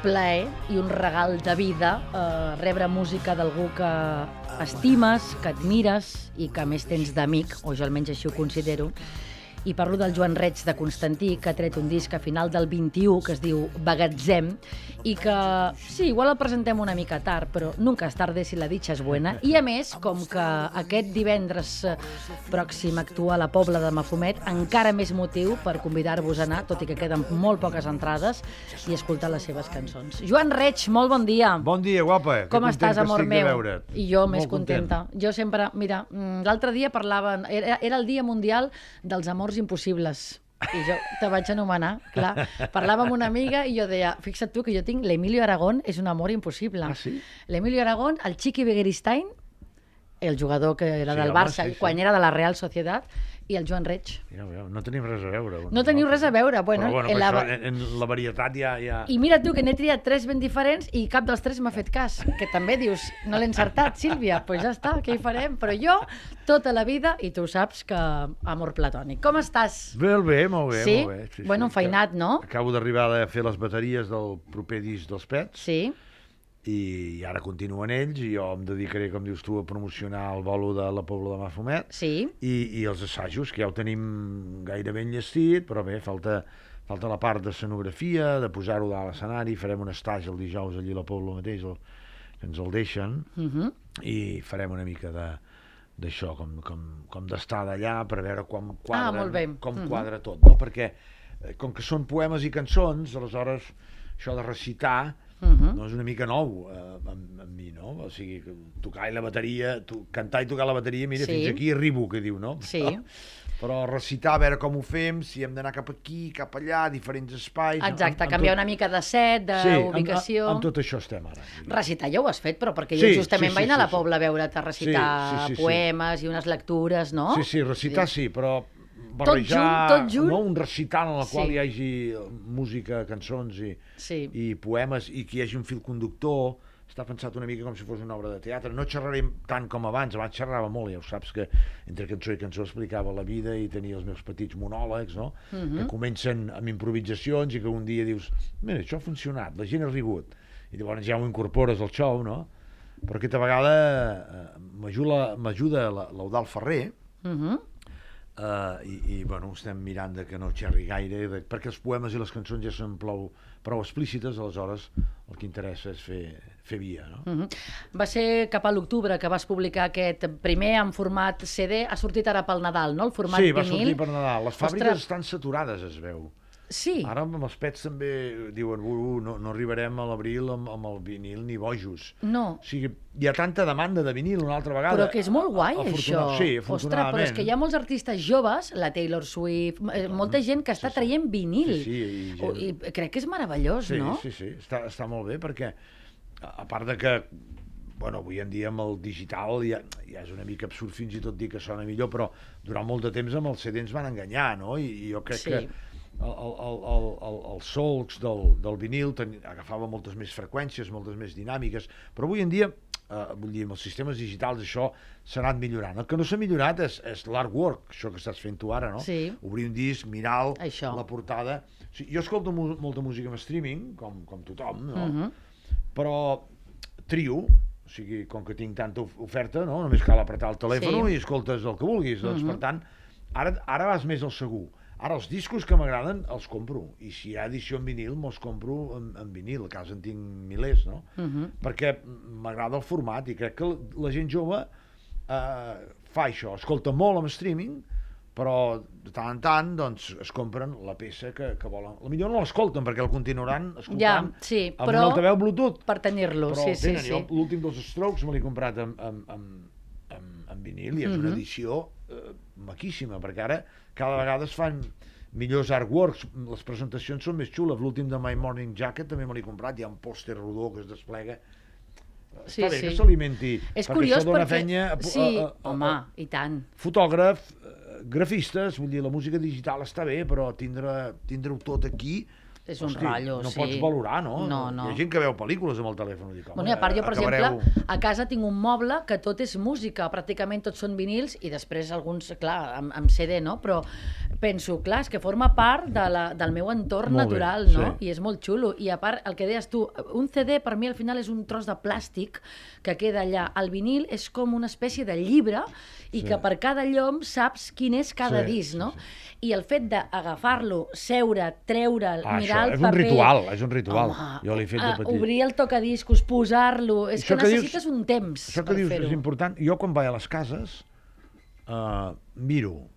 Plaer i un regal de vida eh, rebre música d'algú que estimes, que admires i que més tens d'amic, o jo almenys així ho considero, i parlo del Joan Reig de Constantí, que ha tret un disc a final del 21 que es diu Bagatzem, i que, sí, igual el presentem una mica tard, però nunca és tarde si la dicha és buena. I a més, com que aquest divendres eh, pròxim actua a la Pobla de Mafumet, encara més motiu per convidar-vos a anar, tot i que queden molt poques entrades, i escoltar les seves cançons. Joan Reig, molt bon dia. Bon dia, guapa. Com que estàs, amor meu? I jo més Molt content. contenta. Jo sempre, mira, mm, l'altre dia parlaven, era, era el dia mundial dels amors impossibles. I jo te vaig anomenar, clar. Parlava amb una amiga i jo deia, fixa't tu que jo tinc l'Emilio Aragón, és un amor impossible. Ah, sí? L'Emilio Aragón, el Chiqui Begueristain, el jugador que era Sí, del home, Barça, sí, i sí. quan era de la Real Societat, i el Joan Reig. Ho veieu, no tenim res a veure. No amb teniu res a veure. Bueno, Però, bueno, en la- en, en la varietat ja... ja... I mira tu, que n'he triat tres ben diferents i cap dels tres m'ha fet cas. Que també dius, no l'he encertat, Sílvia? Doncs pues ja està, què hi farem? Però jo, tota la vida, i tu saps que amor platònic. Com estàs? Bé, bé, molt bé, Sí? molt bé. Sí, Bueno, sí. enfeinat, no? Acabo d'arribar a fer les bateries del proper disc dels Pets Sí? I ara continuen ells i jo em dedicaré, com dius tu, a promocionar el bolo de la Pobla de Mafumet Sí? i, i els assajos, que ja ho tenim gairebé enllestit, però bé, falta, falta la part d'escenografia, de posar-ho a l'escenari, farem un estatge el dijous allí a la Pobla mateix, el, que ens el deixen, Uh -huh. i farem una mica de d'això, com, com, com d'estar d'allà per veure com quadra, Ah, com Mhm. quadra tot, no? Perquè eh, com que són poemes i cançons, aleshores això de recitar Uh -huh. no és una mica nou eh, amb, amb mi, no? O sigui, tocar i la bateria, tu, cantar i tocar la bateria, mira, Sí. fins aquí arribo, que diu, no? Sí. Però, però recitar, a veure com ho fem, si hem d'anar cap aquí, cap allà, diferents espais... Exacte, amb- amb canviar tot- una mica de set, Sí, amb- d'ubicació... amb, amb tot això estem ara. Recitar ja ho has fet, però perquè Sí, jo justament sí, vaig sí, anar a la sí, sí. Pobla a veure't a recitar Sí, sí, sí, sí. poemes i unes lectures, no? Sí, sí, recitar sí, però Tot barrejar... junt, tot junt? No, un recital en el qual Sí. hi hagi música, cançons i, Sí. i poemes i que hi hagi un fil conductor està pensat una mica com si fos una obra de teatre. No xerrarem tant com abans, abans xerrava molt, ja ho saps que entre cançó i cançó explicava la vida i tenia els meus petits monòlegs, no? Mhm. Que comencen amb improvisacions i que un dia dius, mira, això ha funcionat, la gent ha rigut. I llavors ja ho incorpores al show, no? Però aquesta vegada eh, m'ajuda l'Eudal Ferrer, Uh -huh. Uh, i, i bueno, estem mirant de que no xerri gaire, de, perquè els poemes i les cançons ja són prou, prou explícites, aleshores el que interessa és fer, fer via, no? Uh -huh. Va ser cap a l'octubre que vas publicar aquest primer en format CD, ha sortit ara pel Nadal, no? El format sí, va vinil. sortir per Nadal. Les fàbriques Ostres. estan saturades, es veu. Sí, Ara amb els pets també diuen uh, uh, no, no arribarem a l'abril amb, amb el vinil ni bojos. no. O sigui, hi ha tanta demanda de vinil una altra vegada. Però que és molt guai, Afortuna- això. Sí, Ostres, però és que hi ha molts artistes joves, la Taylor Swift, eh, molta gent que està sí. traient vinil. Sí, sí, i gent- I crec que és meravellós, Sí, no? sí, sí, està, està molt bé perquè a a part de que bueno, avui en dia amb el digital ja, ja és una mica absurd fins i tot dir que sona millor, però durant molt de temps amb el CD ens van enganyar, no? I, i jo crec Sí. que el, el, el, el, el, els solcs del, del vinil ten, agafava moltes més freqüències, moltes més dinàmiques, però avui en dia, eh, vull dir, amb els sistemes digitals això s'ha anat millorant. El que no s'ha millorat és, és l'artwork, això que estàs fent tu ara, no? Sí. Obrir un disc, mirar Això. la portada... O sigui, jo escolto molta música en streaming, com, com tothom, no? Mhm. però trio, o sigui, com que tinc tanta of- oferta, no? només cal apretar el telèfon Sí. i escoltes el que vulguis. Doncs, Mhm. per tant, ara, ara vas més al segur. Ara els discos que m'agraden els compro, i si hi ha edició en vinil, me'ls compro en, en vinil, a casa en tinc milers, no? Mhm. Perquè m'agrada el format i crec que la- la gent jove eh, fa això, escolta molt amb streaming, però de tant en tant doncs, es compren la peça que, que volen. A millor no l'escolten perquè el continuaran Ja, escoltant sí, amb però un altaveu Bluetooth. per tenir-lo, sí, sí, tenen, sí. jo l'últim dels Strokes me l'he comprat amb, amb, amb, amb, amb vinil i és una Mhm. edició eh, maquíssima, perquè ara cada vegada es fan millors artworks, les presentacions són més xules. L'últim de My Morning Jacket també me l'he comprat, hi ha un pòster rodó que es desplega. Sí, Està bé sí. que s'alimenti, És perquè curiós dona perquè... fenya a, sí, a, a, a, home, a, i tant. fotògraf, eh, grafistes, vull dir, la música digital està bé, però tindre- tindre-ho tot aquí és un Hosti, rotllo, no sí. pots valorar, no? No, no. Hi ha gent que veu pel·lícules amb el telèfon. Dic, home, Bueno, i a part, jo, per acabareu... exemple, a casa tinc un moble que tot és música, pràcticament tots són vinils i després alguns, clar, amb, amb CD, no? Però penso, clar, és que forma part de la, del meu entorn Molt bé, natural, no? sí. I és molt xulo. I a part, el que deies tu, un CD per mi al final és un tros de plàstic que queda allà. El vinil és com una espècie de llibre i Sí. que per cada llom saps quin és cada Sí, disc, sí, no? sí. I el fet d'agafar-lo, seure, treure'l, Ah, mirar el és un paper... ritual, és un ritual. Home, Jo l'he fet de ah, petit. Obrir el tocadiscos, posar-lo... És Això que que dius- necessites un temps Això que per dius és important. Jo quan vaig a les cases uh, miro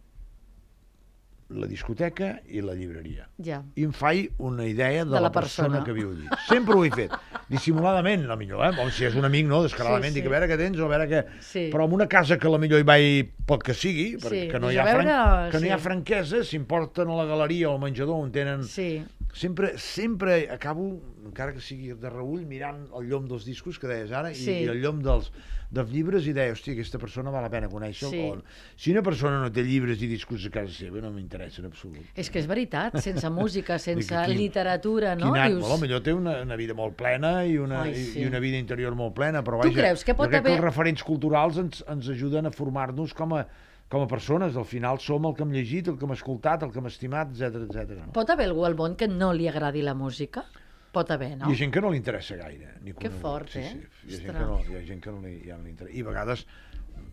la discoteca i la llibreria. Ja. I em faig una idea de, De la la persona, persona. que viu allí. Sempre ho he fet. Dissimuladament, no millor, eh? O si és un amic, no, descaradament, Sí, sí. dic a veure què tens o a veure què... Sí. Però en una casa que la millor hi vaig pel que sigui, perquè Sí, que no, hi ha, veure, fran... que no hi ha sí. franquesa, si em porten a la galeria o al menjador on tenen... Sí, Sempre, sempre acabo, encara que sigui de reull, mirant el llom dels discos que deies ara Sí. i, i el llom dels, dels llibres i deia, hòstia, aquesta persona val la pena conèixer Sí. o... Si una persona no té llibres i discos a casa seva, no m'interessa en absolut. és que és veritat, sense música, sense quin- literatura, no? Quin any, Dius, millor té una, una vida molt plena i una, Ai, sí. i una vida interior molt plena, però Tu vaja, creus que pot jo crec haver- que els referents culturals ens, ens ajuden a formar-nos com a, com a persones. Al final som el que hem llegit, el que hem escoltat, el que hem estimat, etc etc. Pot haver algú al món que no li agradi la música? Pot haver, no? Hi ha gent que no li interessa gaire. Ni Que fort, sí, eh? Sí. Hi ha gent que no, hi ha gent que no li, ja no li interessa. I a vegades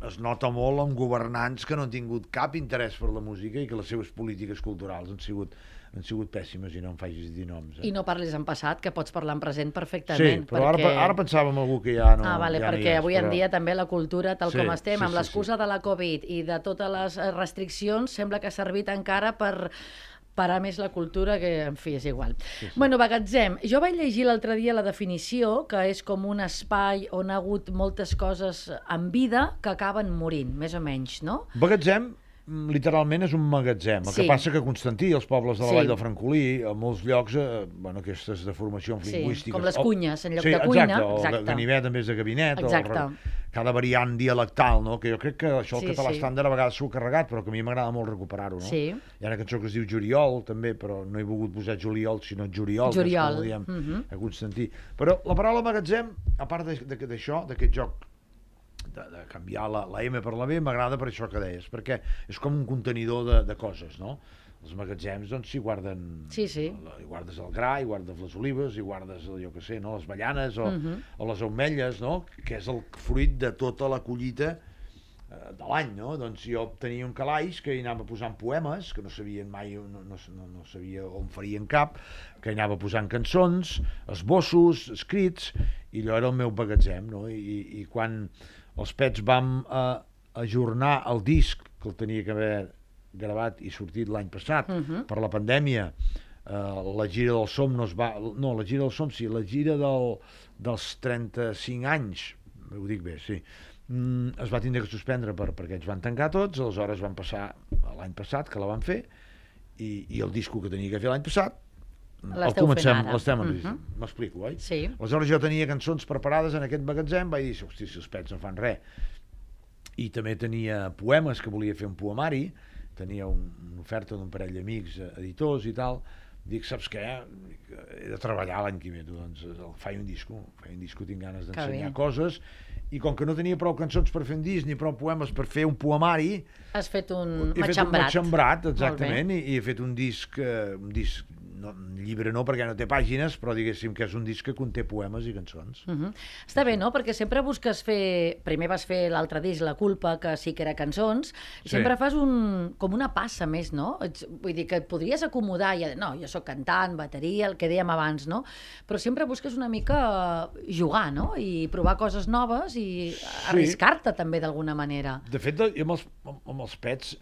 es nota molt amb governants que no han tingut cap interès per la música i que les seves polítiques culturals han sigut, han sigut pèssimes i no em facis dir noms. Eh? I no parlis en passat, que pots parlar en present sí, perfectament. però perquè... ara, ara pensava en algú que ja no... ah, vale, ja no perquè és, avui en però- dia també la cultura, tal Sí, com estem, sí, amb sí, l'excusa de la Covid i de totes les eh, restriccions, sembla que ha servit encara per parar més la cultura, que, en fi, és igual. Sí, sí. Bueno, Bagatzem, jo vaig llegir l'altre dia la definició, que és com un espai on ha hagut moltes coses en vida que acaben morint, més o menys, no? Magatzem, mm, literalment és un magatzem. El Sí. que passa que Constantí, els pobles de la Sí. Vall del Francolí, a molts llocs, eh, bueno, aquestes deformacions Sí, lingüístiques... com les cunyes, en lloc sí, de cuina, Exacte, o exacte. ga- ganivet en vez de gabinet, Exacte. o cada variant dialectal, no? que jo crec que això el Sí, català sí. estàndard a vegades s'ho ha carregat, però que a mi m'agrada molt recuperar-ho. No? Sí. Hi ha una cançó que es diu Juliol, també, però no he volgut posar Juliol, sinó Juriol, que és Juriol, com ho diem mhm. a Constantí. Però la paraula magatzem, a part de- de- d'això, d'aquest joc de, de canviar la, la M per la B, m'agrada per això que deies, perquè és com un contenidor de, de coses, no? Els magatzems, doncs, s'hi guarden... Sí, sí. Hi guardes el gra, hi guardes les olives, hi guardes, jo què sé, no? les ballanes o, Mhm. o les ametlles, no? Que és el fruit de tota la collita eh, de l'any, no? Doncs jo tenia un calaix que hi anava posant poemes, que no sabien mai, no, no, no, no sabia on farien cap, que hi anava posant cançons, esbossos, escrits, i allò era el meu bagatzem, no? I, i quan els pets vam eh, ajornar el disc, que el tenia que haver gravat i sortit l'any passat, Mhm. per la pandèmia, eh, la gira del Som no es va... No, la gira del Som sí, la gira del, dels 35 anys, ho dic bé, sí, mm, es va tindre que suspendre per, perquè ens van tancar tots, aleshores van passar l'any passat, que la van fer, i, i el disco que tenia que fer l'any passat, el L'esteu fent comencem, ara. l'estem Mhm. enregistrant. M'explico, oi? Sí. Aleshores jo tenia cançons preparades en aquest magatzem, vaig dir, hosti, si els pets no fan res. I també tenia poemes, que volia fer un poemari, tenia un, una oferta d'un parell d'amics eh, editors i tal, dic, saps què? Dic, He de treballar l'any que ve, tu, doncs el, faig un disco, faig un disco, tinc ganes d'ensenyar coses, i com que no tenia prou cançons per fer un disc, ni prou poemes per fer un poemari, Has fet un he fet un matxembrat. matxembrat, exactament, i, i he fet un disc, eh, un disc, no, llibre no, perquè no té pàgines, però diguéssim que és un disc que conté poemes i cançons. Uh -huh. Està bé, no? Perquè sempre busques fer... Primer vas fer l'altre disc, La culpa, que sí que era cançons, i Sí. sempre fas un... com una passa més, no? Ets... Vull dir que et podries acomodar, i... no, jo sóc cantant, bateria, el que dèiem abans, no? Però sempre busques una mica jugar, no? I provar coses noves i arriscar-te també d'alguna manera. De fet, jo amb els, amb els pets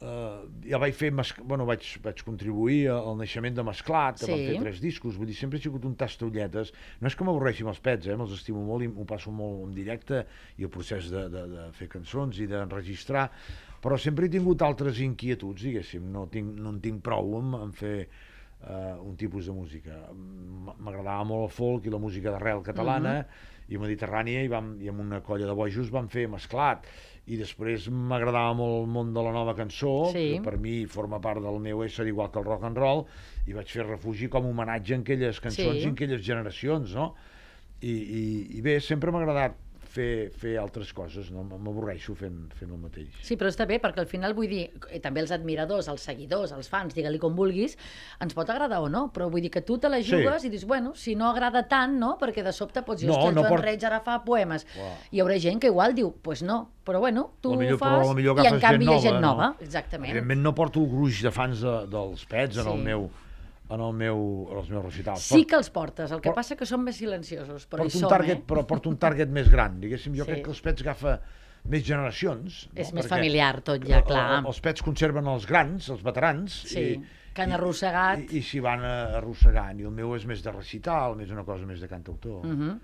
eh, ja vaig fer, mas... bueno, vaig, vaig contribuir al naixement de Mesclat, que Sí. vam fer tres discos, vull dir, sempre he sigut un tastolletes. No és que m'avorreixi amb els pets, eh? me'ls estimo molt i m'ho passo molt en directe i el procés de, de, de fer cançons i d'enregistrar, però sempre he tingut altres inquietuds, diguéssim, no, tinc, no en tinc prou en, en fer eh, un tipus de música. M'agradava molt el folk i la música d'arrel catalana, i mediterrània, i, vam, i amb una colla de bojos vam fer mesclat. i després m'agradava molt el món de la nova cançó, Sí. que per mi forma part del meu ésser igual que el rock and roll, i vaig fer refugi com a homenatge en aquelles cançons Sí. i en aquelles generacions, no? I, i, i bé, sempre m'ha agradat fer, fer altres coses, no? M'avorreixo fent, fent el mateix. Sí, però està bé, perquè al final vull dir, i també els admiradors, els seguidors, els fans, digue-li com vulguis, ens pot agradar o no, però vull dir que tu te la Sí. jugues i dius, bueno, si no agrada tant, no? Perquè de sobte pots dir, No, hòstia, no Joan port- Reig ara fa poemes. Clar. Hi haurà gent que igual diu, pues no, però bueno, tu millor- ho fas però la millor i en canvi hi ha gent nova, nova. no? Exactament. Evidentment no porto el gruix de fans de, dels pets en, Sí. el meu, en, el meu, en els meus recitals. Sí que els portes, el que Por- passa que són més silenciosos, però hi porto un som, target, eh? però porto un target més gran, diguéssim. Jo Sí. crec que els pets agafa més generacions. No? És més Perquè familiar tot ja, clar. el- Els pets conserven els grans, els veterans, Sí, i, que han arrossegat. I, i s'hi van arrossegant. I el meu és més de recital, més una cosa més de cantautor. Mhm.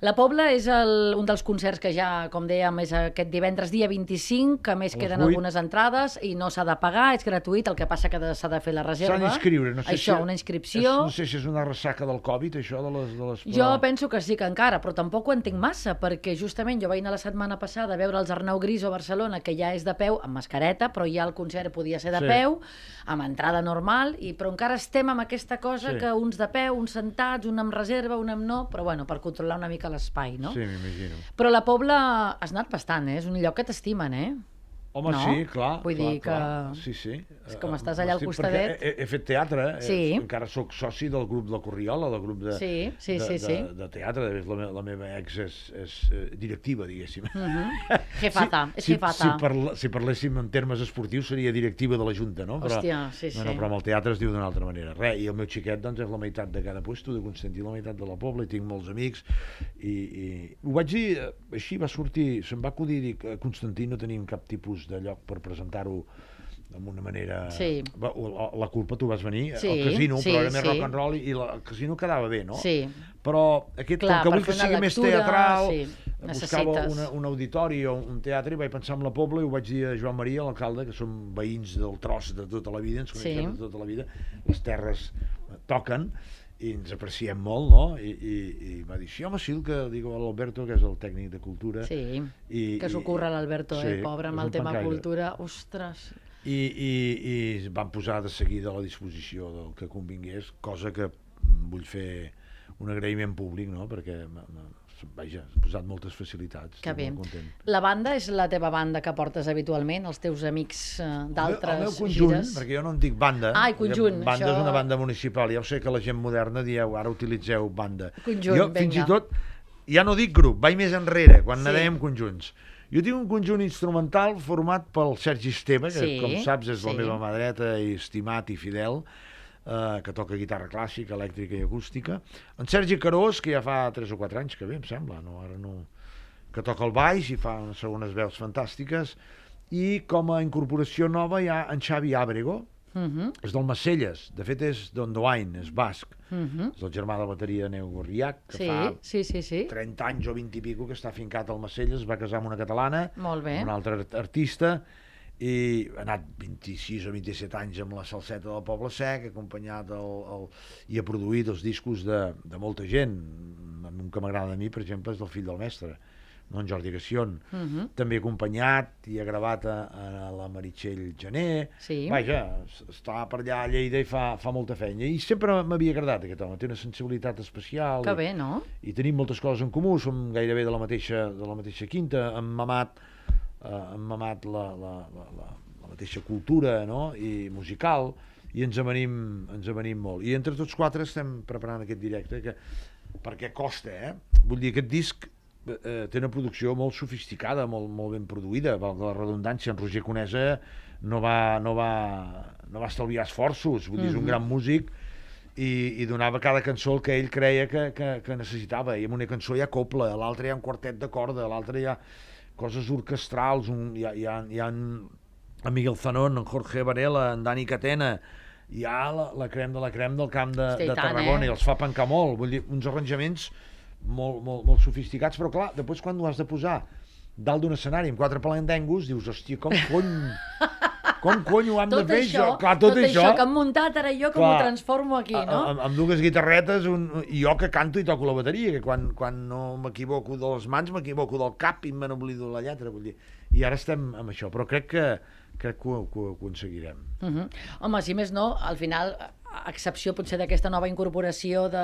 La Pobla és el, un dels concerts que ja, com dèiem, és aquest divendres dia 25, que a més A queden vuit. algunes entrades i no s'ha de pagar, és gratuït, el que passa que s'ha de fer la reserva. d'inscriure. No sé Això, si, una És, inscripció. no sé si és una ressaca del Covid, això de les... De les Jo penso que sí que encara, però tampoc ho entenc massa, perquè justament jo vaig anar la setmana passada a veure els Arnau Gris a Barcelona, que ja és de peu, amb mascareta, però ja el concert podia ser de Sí. peu, amb entrada normal, i però encara estem amb aquesta cosa Sí. que uns de peu, uns sentats, un amb reserva, un amb no, però bueno, per controlar una mica l'espai, no? Sí, m'imagino. Però la Pobla has anat bastant, eh? És un lloc que t'estimen, eh? Home, No? sí, clar. Vull clar, dir que- Clar. Sí, sí. És com Eh, estàs allà al costadet. He, he fet teatre, Sí. eh, encara sóc soci del grup de Corriola, del grup de, Sí, sí, de, sí, de, sí. de teatre. De fet, la, me, la meva ex és, és eh, directiva, diguéssim. Mhm. Jefata, és si, jefata. Si, parla, si parléssim en termes esportius seria directiva de la Junta, no? Hòstia, sí, no, no, sí. però amb el teatre es diu d'una altra manera. Re, i el meu xiquet doncs, és la meitat de cada puesto de Constantí, la meitat de la Pobla, i tinc molts amics. I, i ho vaig dir, eh, així va sortir, se'm va acudir dir que a Constantí no teníem cap tipus de lloc per presentar-ho d'una manera... Sí. O- la culpa tu vas venir Sí, al casino, sí, però era més sí. rock and roll i, la, el casino quedava bé, no? Sí. Però aquest, Clar, com que vull que una sigui més lectura, teatral, sí, buscava necessites. una, un auditori o un teatre i vaig pensar en la Pobla i ho vaig dir a Joan Maria, l'alcalde, que som veïns del tros de tota la vida, ens coneixem Sí. de tota la vida, les terres eh, toquen i ens apreciem molt, no? I, i, i va dir, sí, home, sí, el que dic a l'Alberto, que és el tècnic de cultura, Sí, I- que s'ho curra l'Alberto, eh, sí, pobre, amb el tema pancaire. cultura. Ostres, i, i, i es van posar de seguida a la disposició del que convingués, cosa que vull fer un agraïment públic, no? perquè vaja, has posat moltes facilitats. que bé. content. La banda és la teva banda que portes habitualment, els teus amics eh, El meu- d'altres El meu conjunt, gires? perquè jo no en dic banda. Ah, conjunt, Banda això- és una banda municipal. Ja ho sé que la gent moderna dieu, ara utilitzeu banda. Conjunt, jo, fins vinga. i tot, ja no dic grup, vaig més enrere, quan Sí. sí. dèiem conjunts. Jo tinc un conjunt instrumental format pel Sergi Esteve, que Sí, com saps és la sí. meva mà dreta i estimat i fidel, eh, que toca guitarra clàssica, elèctrica i acústica. En Sergi Carós, que ja fa 3 o 4 anys que ve, em sembla, no, ara no... que toca el baix i fa unes segones veus fantàstiques. I com a incorporació nova hi ha en Xavi Àbrego, Mhm, és del Macelles, de fet és d'Ondoain, és basc. mhm. És el germà de la bateria Neu Gorriac, que Sí, fa sí, sí, sí. 30 anys o 20 i pico que està fincat al Macelles, es va casar amb una catalana, Molt bé. amb un altre art- artista, i ha anat 26 o 27 anys amb la salseta del Poble Sec, acompanyat el, el, i ha produït els discos de, de molta gent. Un que m'agrada a mi, per exemple, és del fill del mestre, no en Jordi Gassion. Mhm. També acompanyat i ha gravat a, a la Meritxell Gené. Sí. Vaja, està per allà a Lleida i fa, fa molta feina. I sempre m'havia agradat aquest home, té una sensibilitat especial. Que i- bé, no? i tenim moltes coses en comú, som gairebé de la mateixa, de la mateixa quinta, hem mamat, eh, hem mamat la, la, la, la, la mateixa cultura no? i musical i ens avenim, ens avenim molt. I entre tots quatre estem preparant aquest directe que, perquè costa, eh? Vull dir, aquest disc eh, té una producció molt sofisticada, molt, molt ben produïda, valga la redundància, en Roger Conesa no va, no va, no va estalviar esforços, vull dir, és un Mhm. gran músic i, i donava cada cançó el que ell creia que, que, que necessitava. I en una cançó hi ha coble, a l'altra hi ha un quartet de corda, a l'altra hi ha coses orquestrals, un, hi, ha, hi, ha, hi ha en, Miguel Zanón, en Jorge Varela, en Dani Catena, hi ha la, la crem de la crem del camp de, Hosti, i de tant, Tarragona eh? i els fa pencar molt, vull dir, uns arranjaments molt, molt, molt sofisticats, però clar, després quan ho has de posar dalt d'un escenari amb quatre palangengos, dius, hòstia, com cony, com conyo ho hem tot de fer això, això? Clar, tot, tot això que hem muntat ara jo, com Clar. ho transformo aquí, no? Amb, amb dues guitarretes, un, jo que canto i toco la bateria, que quan, quan no m'equivoco de les mans, m'equivoco del cap i me n'oblido la lletra, vull dir. I ara estem amb això, però crec que, crec que ho, que ho aconseguirem. Uh -huh. Home, si més no, al final, a excepció potser d'aquesta nova incorporació de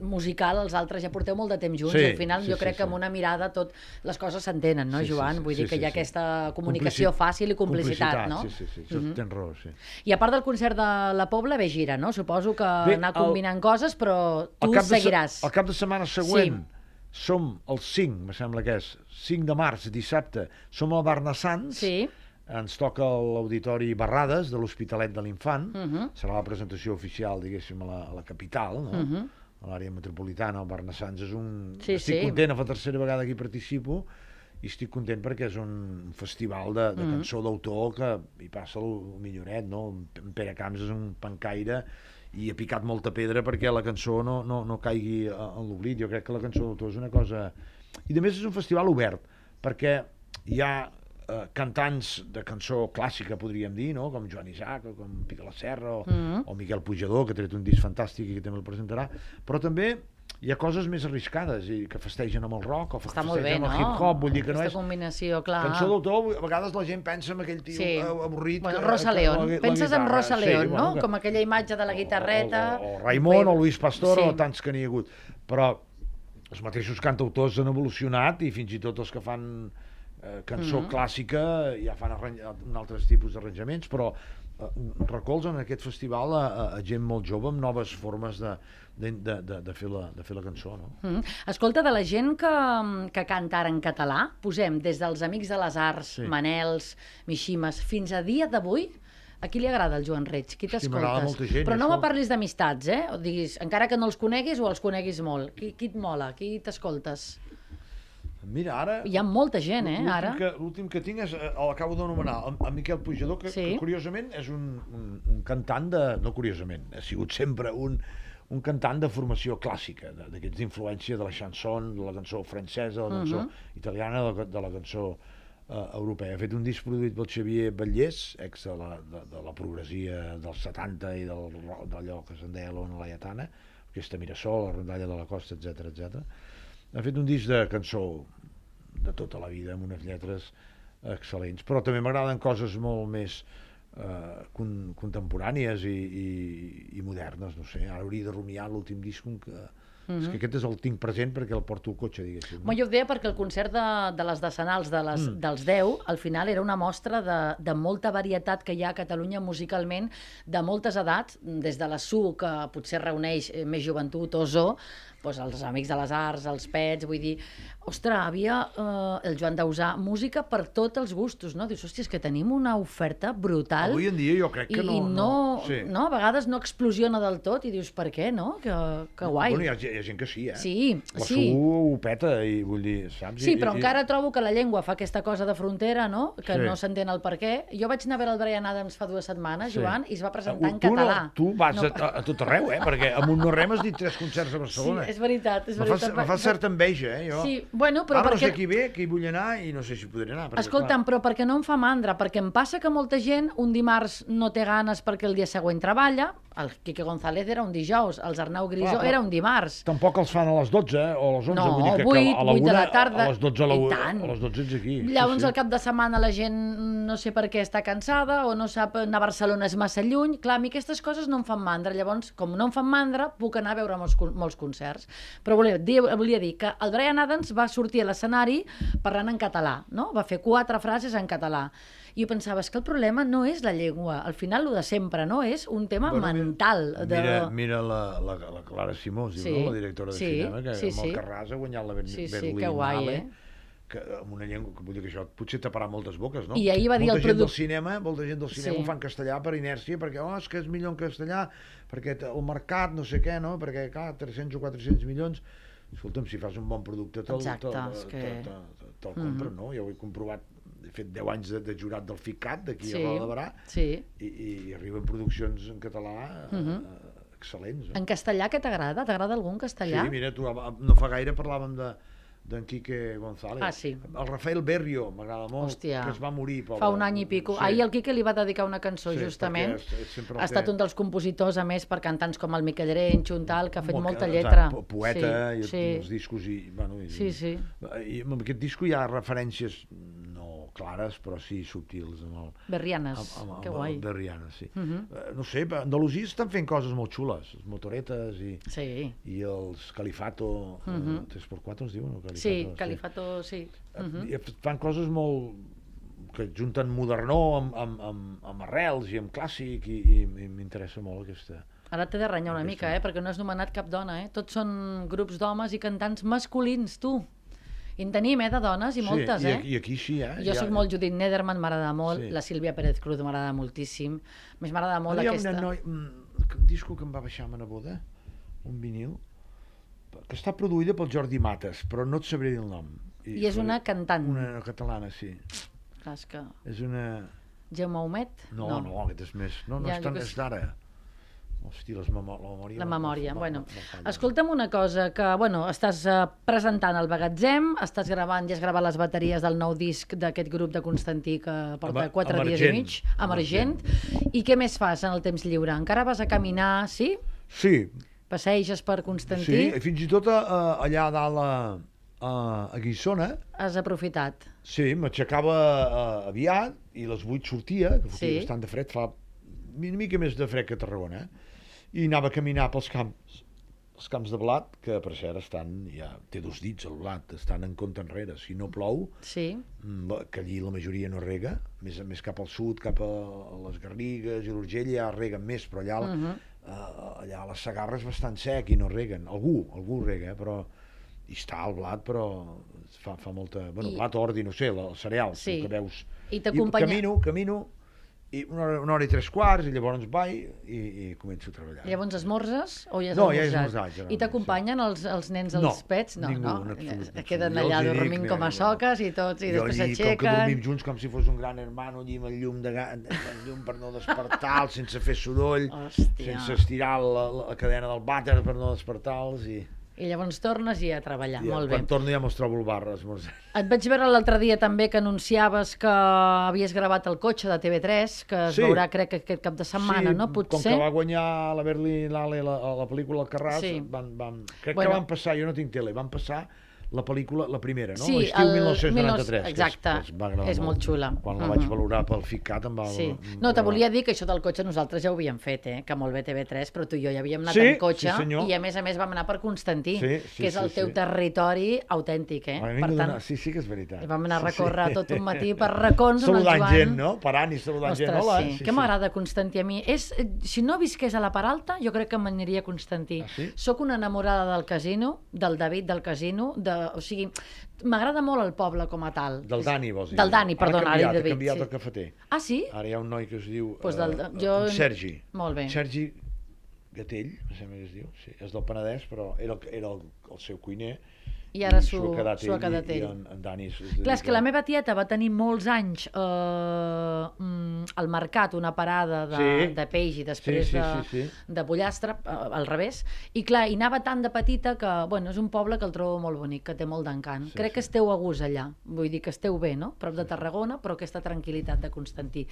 musical, els altres ja porteu molt de temps junts Sí, i al final sí, jo sí, crec sí. que amb una mirada tot les coses s'entenen, no, Sí, sí, Joan? sí, Vull sí, dir que sí, hi ha sí. aquesta comunicació Complici- fàcil i complicitat, no? Sí, sí, sí, això Mhm. tens raó, sí. I a part del concert de la Pobla, ve gira, no? Suposo que Bé, anar el- combinant coses, però tu de se- seguiràs. El cap de setmana següent som el 5, me sembla que és, 5 de març, dissabte, som al Bar Nassans, Sí. Ens toca l'Auditori Barrades de l'Hospitalet de l'Infant, Mhm. serà la presentació oficial, diguéssim, a la, a la capital, no? Mhm. a l'àrea metropolitana, el Bar Nassans és un... Sí, estic sí. content, és la tercera vegada que hi participo, i estic content perquè és un festival de, de Mhm. cançó d'autor que hi passa el, milloret, no? En Pere Camps és un pancaire i ha picat molta pedra perquè la cançó no, no, no caigui en l'oblit. Jo crec que la cançó d'autor és una cosa... I a més és un festival obert, perquè hi ha eh, cantants de cançó clàssica, podríem dir, no? com Joan Isaac, o com Pica la Serra, o, Mhm. o Miquel Pujador, que ha tret un disc fantàstic i que també el presentarà, però també hi ha coses més arriscades i que festegen amb el rock o Està bé, festegen no? amb el hip-hop, vull dir que no Aquesta és... combinació, clar. Cançó d'autor, a vegades la gent pensa en aquell tio Sí. avorrit... Bueno, que- Rosa que León. la- la Penses en guitarra. Rosa Sí, León, bueno, no? que- Com aquella imatge de la guitarreta. O, o, o Raimon o Luis Pastor Sí. o tants que n'hi ha hagut. Però els mateixos cantautors han evolucionat i fins i tot els que fan eh, cançó Mhm. clàssica ja fan un altres tipus d'arranjaments, però eh, recolzen en aquest festival a, a, gent molt jove amb noves formes de, de, de, de, de, fer, la, de fer la cançó, no? Mm. Escolta, de la gent que, que canta ara en català, posem des dels Amics de les Arts, Sí. Manels, Mishimes, fins a dia d'avui, a qui li agrada el Joan Reig? Qui t'escoltes? gent, Però no això. me parlis d'amistats, eh? O diguis, encara que no els coneguis o els coneguis molt. Qui, qui et mola? Qui t'escoltes? Mira, ara... Hi ha molta gent, eh, ara. Que, l'últim que tinc és, eh, l'acabo d'anomenar, en, en Miquel Pujador, que, Sí. que curiosament és un, un, un cantant de... No curiosament, ha sigut sempre un, un cantant de formació clàssica, d'aquests d'influència de la chanson, de la cançó francesa, de la cançó Mhm. italiana, de la, de la cançó eh, europea. Ha fet un disc produït pel Xavier Batllés, ex de la, de, de la progressia dels 70 i del, d'allò que se'n deia l'Ona Laietana, aquesta Mirasol, la rondalla de la costa, etc etc. Ha fet un disc de cançó de tota la vida, amb unes lletres excel·lents, però també m'agraden coses molt més eh, con contemporànies i, i, i modernes, no sé, ara hauria de rumiar l'últim disc un que... És que aquest és el tinc present perquè el porto al cotxe, diguéssim. Home, jo ho deia perquè el concert de, de les decenals de les, Mm. dels 10, al final era una mostra de, de molta varietat que hi ha a Catalunya musicalment, de moltes edats, des de la SU, que potser reuneix eh, més joventut, o Zo, doncs els Amics de les Arts, els Pets, vull dir... Ostres, havia eh, el Joan Dausà, música per tots els gustos, no? Dius, hòstia, és que tenim una oferta brutal Avui en dia jo crec que i, no... i no, sí. no, a vegades no explosiona del tot i dius, per què, no? Que, que guai. Bueno, hi ha, hi ha gent que sí, eh? Sí, La sí. SU ho peta i vull dir, saps? Sí, però i- encara trobo que la llengua fa aquesta cosa de frontera, no? Que Sí. no s'entén el per què. Jo vaig anar a veure el Brian Adams fa dues setmanes, Sí. Joan, i es va presentar en tu català. No, tu vas No, a, a, tot arreu, eh? Perquè amb un no rem has dit tres concerts a Sí, Barcelona. és veritat, és Me fa, veritat. me fa certa enveja, eh? Jo. Sí, bueno, però Ara no perquè... sé qui ve, qui vull anar i no sé si podré anar. Perquè, Escolta'm, però perquè no em fa mandra? Perquè em passa que molta gent un dimarts no té ganes perquè el dia següent treballa, el Quique González era un dijous, els Arnau Grisó Clar, però- era un dimarts. Tampoc els fan a les 12 eh, o a les 11, No, vull dir que, vuit, que a la vuit de una, la tarda. a les 12 a, la, I tant. a les 12 ets aquí. Llavors sí, al cap de setmana la gent no sé per què està cansada o no sap anar a Barcelona és massa lluny. Clar, a mi aquestes coses no em fan mandra. Llavors, com no em fan mandra, puc anar a veure molts, molts concerts. Però volia dir, volia dir que el Brian Adams va sortir a l'escenari parlant en català, no? Va fer quatre frases en català. I jo pensava, és que el problema no és la llengua. Al final, el de sempre, no? És un tema Bueno, mental. De... Mira, mira la, la, la Clara Simó, Sí, no? la directora de sí, cinema, que sí, amb el Carràs ha guanyat la Ber Sí, sí, Berlinale, que guai, eh? que amb una llengua, que vull dir que això potser taparà moltes boques, no? I ahir va dir molta el gent produ- del cinema, molta gent del cinema Sí. ho fa en castellà per inèrcia, perquè, oh, és que és millor en castellà, perquè el mercat, no sé què, no? Perquè, clar, 300 o 400 milions, escolta'm, si fas un bon producte te'l te, és te, que- te, te, te'l Mhm. compren, no? Jo ho he comprovat, he fet 10 anys de, de jurat del FICAT, d'aquí Sí, a Roda de Barà, sí. i, i arriben produccions en català eh, Mhm. excel·lents. No? En castellà què t'agrada? T'agrada algun castellà? Sí, mira, tu, no fa gaire parlàvem de, d'en Quique González. Ah, sí. El Rafael Berrio, m'agrada molt, Hòstia. que es va morir. Pobre. Fa un any i pico. Sí. Ahir el Quique li va dedicar una cançó, Sí, justament. és- Ha estat té. un dels compositors, a més, per cantants com el Miquel Renxo, un tal, que ha fet Molt- molta exacte, lletra. po- Poeta, sí, i sí. els discos i... Bueno, i, Sí, sí. I en aquest disco hi ha referències clares, però sí subtils amb el, Berrianes, amb, amb, que amb guai. el Berriana, sí. Mhm. Eh, no sé, a Andalusia estan fent coses molt xules, les motoretes i, Sí, i els Califato, uh Mhm. 3x4 es diuen? Califato, sí, Califato, sí. Eh, Mhm. i fan coses molt que junten modernó amb, amb, amb, amb arrels i amb clàssic i, i, i m'interessa molt aquesta... Ara t'he de renyar una Aquesta. mica, eh? perquè no has nomenat cap dona. Eh? Tots són grups d'homes i cantants masculins, tu. I en tenim, eh, de dones, i moltes, sí, eh? I, I aquí sí, eh? Jo sóc molt Judit Nederman, m'agrada molt, Sí. la Sílvia Pérez Cruz m'agrada moltíssim, més m'agrada molt Ara hi ha aquesta... una noi, mm, un disco que em va baixar a ma neboda, un vinil, que està produïda pel Jordi Mates, però no et sabré dir el nom. I és una cantant. Una catalana, sí. Clar, és que... És una... Jaume Humet? No, no, no aquest és més... No, no Ja, és tan... És d'ara. Hosti, les memo la memòria... La memòria, no- bueno. no- no falla. Escolta'm una cosa, que, bueno, estàs eh, presentant el Bagatzem, estàs gravant, ja has gravat les bateries del nou disc d'aquest grup de Constantí que porta Emer- 4 dies i emergent. mig, emergent. I què més fas en el temps lliure? Encara vas a caminar, sí? Sí, Passeges per sí, Constantí? i fins i tot a, allà a dalt a, a, a Guissona, Has aprofitat? sí, m'aixecava eh, aviat i a les 8 sortia, que fotia Sí. bastant de fred, fa una mica més de fred que a Tarragona, eh? I anava a caminar pels camps els camps de blat, que per cert estan, ja té dos dits el blat, estan en compte enrere. Si no plou, Sí. mm, que allí la majoria no rega, més, més cap al sud, cap a, les Garrigues i l'Urgell ja reguen més, però allà, uh Mhm. eh, allà a la és bastant sec i no reguen. Algú, algú rega, eh, però hi està el blat, però fa, fa molta... Bueno, I- blat, ordi, no sé, els cereals, Sí. el que veus. I t'acompanya- camino, camino, i una hora, una hora i tres quarts, i llavors vaig i, i començo a treballar. Llavors esmorzes o ja has No, ja he esmorzat? esmorzat, I t'acompanyen els, els nens, els No, pets? No, ningú, no. absolut. Queden Jo allà dormint com a soques i tots, i jo després allí, com que dormim s'aixequen. junts com si fos un gran hermano allí amb el llum, de, el llum per no despertar-los, sense fer soroll, Hòstia. sense estirar la, la, la cadena del vàter per no despertar-los i, I llavors tornes i a treballar, i molt bé. quan torno ja mos trobo el bar esmorzar. Et vaig veure l'altre dia també que anunciaves que havies gravat el cotxe de TV3, que es Sí. veurà, crec, que aquest cap de setmana, sí, no? com Potser? que va guanyar la Berlín l'Ale la, la pel·lícula El Carràs, Sí. van, van, crec Bueno. que van passar, jo no tinc tele, van passar la pel·lícula, la primera, no? Sí, L'estiu el 1993. que exacte, que es va agradar és molt xula. Quan la Mhm. vaig valorar pel FICAT em va... Sí. No, te volia dir que això del cotxe nosaltres ja ho havíem fet, eh? que molt bé TV3, però tu i jo ja havíem anat Sí, en cotxe sí, senyor. i a més a més vam anar per Constantí, Sí, sí, que és el sí, teu sí. territori autèntic. Eh? Per tant, Sí, sí que és veritat. vam anar a Sí, sí. recórrer tot un matí per racons amb el Joan. gent, no? Parant i saludant Ostres, gent. Hola. sí. Què m'agrada Constantí a mi? És, eh, si no visqués a la Peralta, jo crec que m'aniria a Constantí. Ah, sí? Soc una enamorada del casino, del David del casino, de, o sigui, m'agrada molt el poble com a tal. Del Dani, vols dir? Del Dani, perdona, ara canviat, dit ha canviat sí. el cafeter. Ah, sí? Ara hi ha un noi que es diu... Pues del- eh, jo- Sergi. Molt bé. Sergi Gatell, em sembla que es diu. Sí, és del Penedès, però era, el, era el, el seu cuiner. I ara s'ho ha quedat ell quedat i, i ell. en, en Dani... Clar, és que la meva tieta va tenir molts anys eh, mm, al mercat una parada de, Sí. de peix i després Sí, sí, de, sí, sí. de pollastre, eh, al revés, i clar, hi anava tan de petita que, bueno, és un poble que el trobo molt bonic, que té molt d'encant. Sí, Crec que sí. esteu a gust allà, vull dir que esteu bé, no? Prop de Tarragona, però aquesta tranquil·litat de Constantí.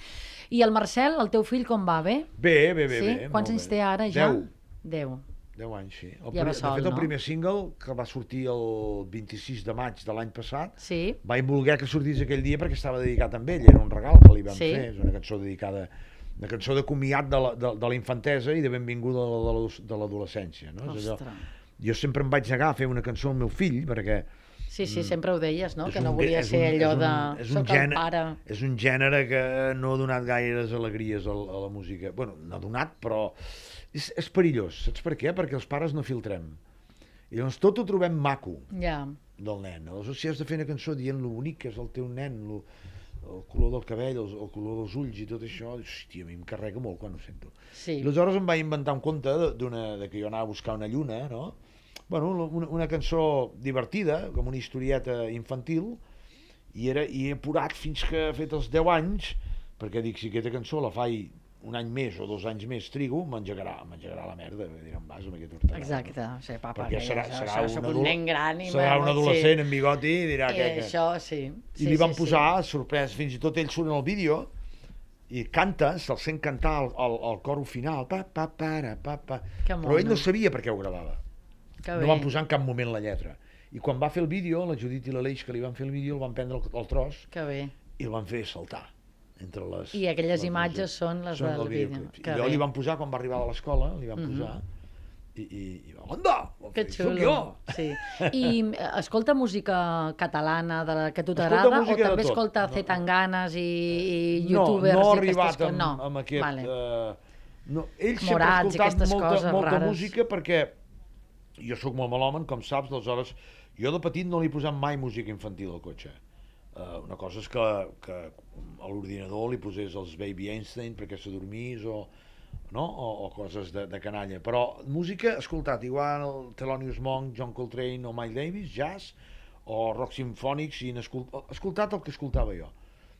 I el Marcel, el teu fill, com va? Bé? Bé, bé, bé. sí? bé Quants anys bé. té ara ja? Deu. Deu. 10 anys, sí. El, Ja va sol, de fet, el no? primer single, que va sortir el 26 de maig de l'any passat, Sí? vaig voler que sortís aquell dia perquè estava dedicat a ell, era un regal que li vam Sí. fer, és una cançó dedicada una cançó de comiat de la, de, de la infantesa i de benvinguda de la- de l'adolescència. No? És allò- Ostres. Jo sempre em vaig negar a fer una cançó al meu fill perquè Sí, sí, sempre ho deies, no? Mm. és Que no un- volia és ser un- allò és un- de... és un Soc el gènere- pare. és un gènere que no ha donat gaires alegries a, la- a la música. bueno, no ha donat, però és, és perillós. Saps per què? Perquè els pares no filtrem. I llavors tot ho trobem maco Ja. del nen. Aleshores, si has de fer una cançó dient lo bonic que és el teu nen, lo, el color del cabell, el, el color dels ulls i tot això, hòstia, a mi em carrega molt quan ho sento. Sí. I aleshores em vaig inventar un conte de, d'una- de que jo anava a buscar una lluna, no? Bueno, una, una cançó divertida, com una historieta infantil, i, era, i he apurat fins que he fet els 10 anys, perquè dic, si aquesta cançó la faig un any més o dos anys més trigo, m'engegarà m'engegarà la merda, vull dir, em vas amb aquest hortagà. Exacte, o sigui, papa, Perquè serà, això, serà, això, un, un nen gran i... serà un adolescent amb bigoti i dirà Sí. que... I que... això, sí. I sí, li van sí, posar, sorprès, fins i tot ell surt en el vídeo, i canta, se'l sent cantar al, al, al coro final, pa, pa, para, pa, pa. Que però ell no sabia per què ho gravava. Que no bé. van posar en cap moment la lletra. I quan va fer el vídeo, la Judit i l'Aleix que li van fer el vídeo, el van prendre el, el tros Que bé. i el van fer saltar entre les... I aquelles les imatges són les són del del vídeo. Que I bé. li van posar, quan va arribar a l'escola, li van Mhm. posar, i, i, i va, anda! Va Que xulo. Soc jo! Sí. I eh, escolta música catalana de la que tu t'agrada o també escolta No. Zetanganes i, i No, youtubers no ha i arribat amb, No. amb aquest... Vale. Eh, no, ell sempre Morats ha i escoltat molta, coses molta rares. música perquè jo sóc molt melòman, com saps, aleshores jo de petit no li he posat mai música infantil al cotxe. Uh, una cosa és que, que a l'ordinador li posés els Baby Einstein perquè s'adormís o, no? o, o coses de, de canalla. Però música, escoltat, igual Thelonious Monk, John Coltrane o Miles Davis, jazz, o rock sinfònics, i n'escol- escoltat el que escoltava jo.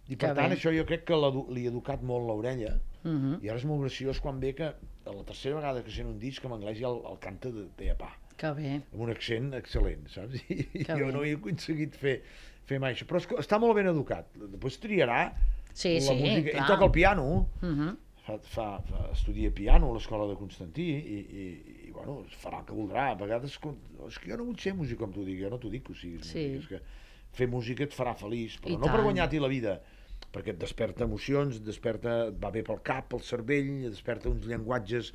I per Que tant, bé. això jo crec que li he educat molt l'orella, Mhm. i ara és molt graciós quan ve que a la tercera vegada que sent un disc en anglès ja el, el canta de, de a pa, Que bé. amb un accent excel·lent, saps? I Que jo bé. no he aconseguit fer, fer mai això. Però està molt ben educat. Després triarà Sí, la sí, música. clar. Ell toca el piano, Mhm. fa, fa, fa, estudia piano a l'escola de Constantí i, i, i bueno, farà el que voldrà. A vegades, és que jo no vull ser músic com tu dic, jo no t'ho dic que ho siguis Sí. músic, és que fer música et farà feliç, però I no per tant. guanyar-t'hi la vida, perquè et desperta emocions, et desperta, et va bé pel cap, pel cervell, et desperta uns llenguatges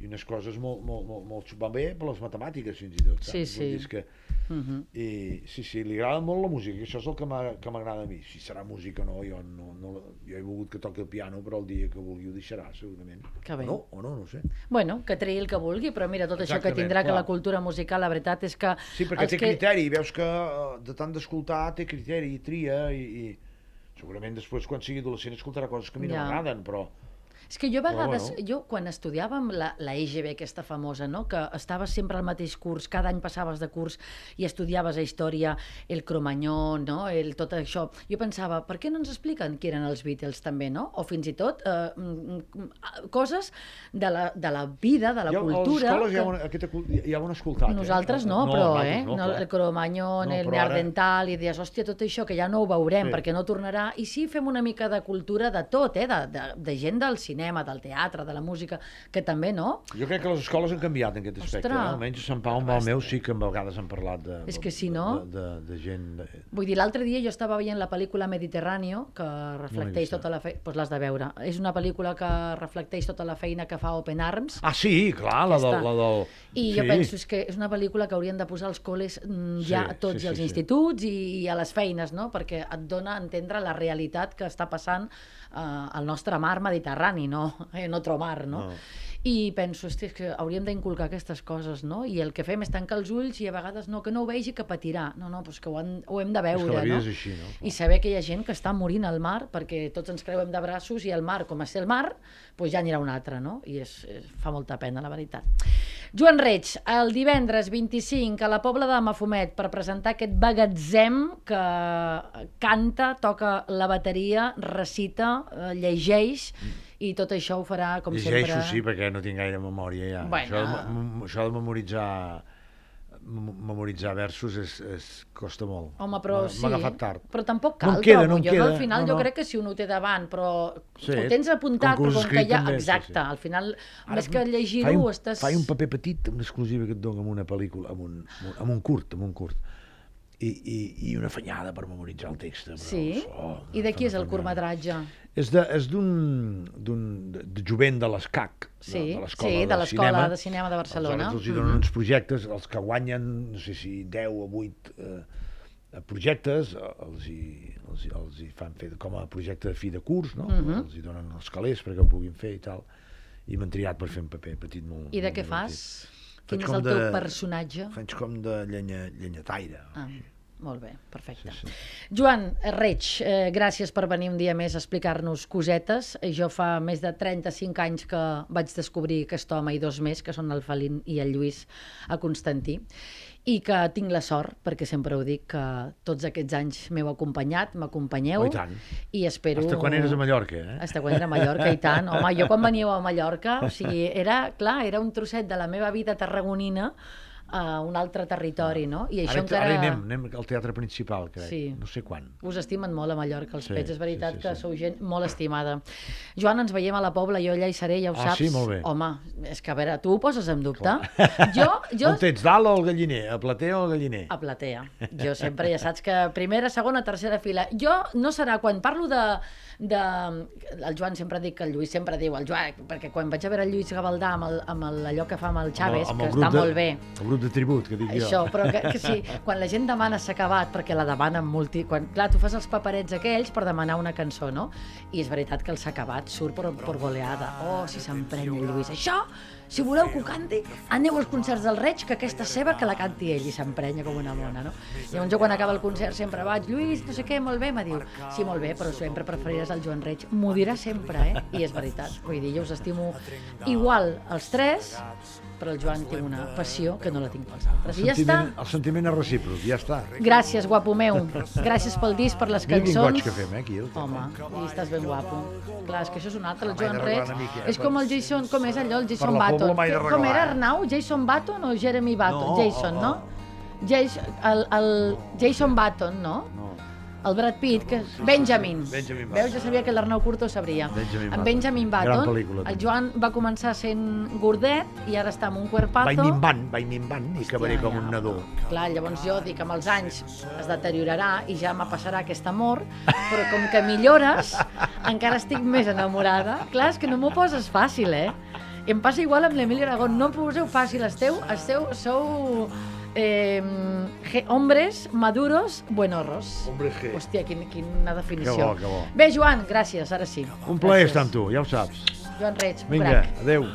i unes coses molt, molt, molt, molt va bé per les matemàtiques fins i tot, saps? Sí, Vull sí. dir, és que, Mhm. i, sí, sí, li agrada molt la música, això és el que que m'agrada a mi. Si serà música o no, jo, no, no, jo he volgut que toqui el piano, però el dia que vulgui ho deixarà, segurament. Que bé. O no, o no, no sé. Bueno, que triï el que vulgui, però mira, tot això que Exactament, tindrà que clar. la cultura musical, la veritat és que... Sí, perquè té que... criteri, veus que eh, de tant d'escoltar té criteri, i tria, i, i segurament després quan sigui adolescent escoltarà coses que a mi no Ja. m'agraden, però... És que jo a vegades, bueno. jo quan estudiàvem la, la EGB aquesta famosa, no? que estaves sempre al mateix curs, cada any passaves de curs i estudiaves a història, el Cromanyó, no? el, tot això, jo pensava, per què no ens expliquen qui eren els Beatles també, no? O fins i tot eh, mm, mm, coses de la, de la vida, de la ha- cultura... A les escoles que- hi ha un escoltat. Nosaltres eh? no, però, nosaltres eh? No, No, el Cromanyó, No, el però ara- i dius, hòstia, tot això, que ja no ho veurem, Sí. perquè no tornarà. I sí, fem una mica de cultura de tot, eh? De, de, de gent del cinema, del teatre, de la música, que també, no? Jo crec que les escoles han canviat en aquest aspecte. Ostres. Eh? Almenys a Sant Pau, amb el meu, sí que a vegades han parlat de, És que si no- de, de, de gent... De... Vull dir, l'altre dia jo estava veient la pel·lícula Mediterráneo, que reflecteix vista. tota la feina... Doncs l'has de veure. És una pel·lícula que reflecteix tota la feina que fa Open Arms, Ah, sí, clar, la del... La del... I sí. jo penso és que és una pel·lícula que haurien de posar als col·les mm, ja Sí, a tots sí, sí, els sí. instituts i, i a les feines, no? perquè et dona a entendre la realitat que està passant eh, al nostre mar Mediterrani, no en otro mar, no? No. I penso, hosti, és que hauríem d'inculcar aquestes coses, no? I el que fem és tancar els ulls i a vegades no, que no ho vegi que patirà. No, no, doncs que ho, han, ho hem de És veure, que la vida no? és així, no? I saber que hi ha gent que està morint al mar perquè tots ens creuem de braços i el mar, com a ser el mar, doncs ja anirà un altre, no? I és, és, fa molta pena, la veritat. Joan Reig, el divendres 25 a la Pobla de Mafumet per presentar aquest bagatzem que canta, toca la bateria, recita, eh, llegeix i tot això ho farà com Llegeixo, sempre... sí, perquè no tinc gaire memòria ja. Bueno. Això, de, això de memoritzar mem- memoritzar versos és, és, costa molt. Home, però sí. M'ha agafat tard. Però tampoc No cal, em queda, trobo. no jo queda. al final No, jo no. crec que si un ho té davant, però Sí. ho tens apuntat, Com però com que ja... també, sí, Exacte, sí. al final, Ara més que llegir-ho, estàs... Fai un paper petit, una exclusiva que et dono amb una pel·lícula, amb un, amb un, curt, amb un curt. I, i, i una fanyada per memoritzar el text. Però, Sí? oh, I de qui és el curtmetratge? És de- és d'un d'un- de, de jovent de l'ESCAC, Sí, de, de sí, de l'Escola de Cinema de Barcelona. Aleshores els hi donen uns projectes, els que guanyen, no sé si 10 o 8 eh, projectes, eh, els hi, els, hi, els hi fan fer com a projecte de fi de curs, no? Mhm. Els hi donen els calés perquè ho puguin fer i tal. I m'han triat per fer un paper petit molt I de molt què divertit. fas? Quin és el teu de- personatge? Faig com de llenya, llenyataire. Ah. Molt bé, perfecte. Sí, Joan Reig, eh, gràcies per venir un dia més a explicar-nos cosetes. Eh, Jo fa més de 35 anys que vaig descobrir aquest home i dos més, que són el Felín i el Lluís, a Constantí, i que tinc la sort, perquè sempre ho dic, que tots aquests anys m'heu acompanyat, m'acompanyeu, Oh, i tant. i espero... Hasta quan eres a Mallorca, eh? Hasta quan era a Mallorca, i tant. Home, jo quan veníeu a Mallorca, o sigui, era, clar, era un trosset de la meva vida tarragonina a un altre territori, no? I això Ara, encara... ara anem, anem al teatre principal, crec. Sí. No sé quan. Us estimen molt a Mallorca, els Sí, pets. És veritat sí, sí, que sí. sou gent molt estimada. Joan, ens veiem a la Pobla, jo allà hi seré, ja ho Ah, saps. sí? Molt bé. Home, és que a veure, tu ho poses en dubte? Jo, jo... On tens, dalt o al galliner? A plater o al galliner? A platea. Jo sempre, ja saps que primera, segona, tercera fila. Jo no serà, quan parlo de, de... El Joan sempre dic que el Lluís sempre diu, el Joan, perquè quan vaig a veure el Lluís Gavaldà amb, el, amb el, allò que fa amb el Chaves, Amb el- amb que el està grup de- molt bé, El grup de tribut, que dic això, jo. però que, que sí, quan la gent demana s'ha acabat, perquè la demanen multi... Quan, clar, tu fas els paperets aquells per demanar una cançó, no? I és veritat que el s'ha acabat surt per, per goleada. Oh, si s'emprenya el Lluís. Això, si voleu que ho canti, aneu als concerts del Reig, que aquesta seva, que la canti ell, i s'emprenya com una mona, no? Llavors jo quan acaba el concert sempre vaig, Lluís, no sé què, molt bé, me diu, sí, molt bé, però sempre preferiràs el Joan Reig. M'ho dirà sempre, eh? I és veritat. Vull dir, jo us estimo igual els tres, però el Joan té una passió que no la tinc pels altres. I ja està. El sentiment és recíproc, ja està. Gràcies, guapo meu. Gràcies pel disc, per les Mira quin goig cançons. que fem, eh, aquí. el. Home, i estàs ben guapo. Clar, és que això és un altre, el Joan mica, eh, És per- com el Jason, com és allò, el Jason Button. Com era? Arnau? Jason Button o Jeremy Button? No, Jason, no? oh. Jason, el, el Jason Button, no? No. El Brad Pitt, que... Benjamin. Benjamin Button. Veus, ja sabia que l'Arnau Curto sabria. Benjamin en Button. Benjamin Button, pel·lícula, el. Joan va començar sent gordet i ara està amb un cuerpazo. Vaig minvant, vaig minvant i acabaré com un nadó. Clar, llavors jo dic, amb els anys es deteriorarà i ja me passarà aquest amor, però com que millores, encara estic més enamorada. Clar, és que no m'ho poses fàcil, eh? I em passa igual amb l'Emili Aragón, no m'ho poseu fàcil, esteu, esteu, sou eh, hombres maduros buenorros. Hombre G. Hòstia, quin, quina definició. Que bo, que bo. Bé, Joan, gràcies, ara sí. Un plaer estar amb tu, ja ho saps. Joan Reig, Vinga, crac. adeu.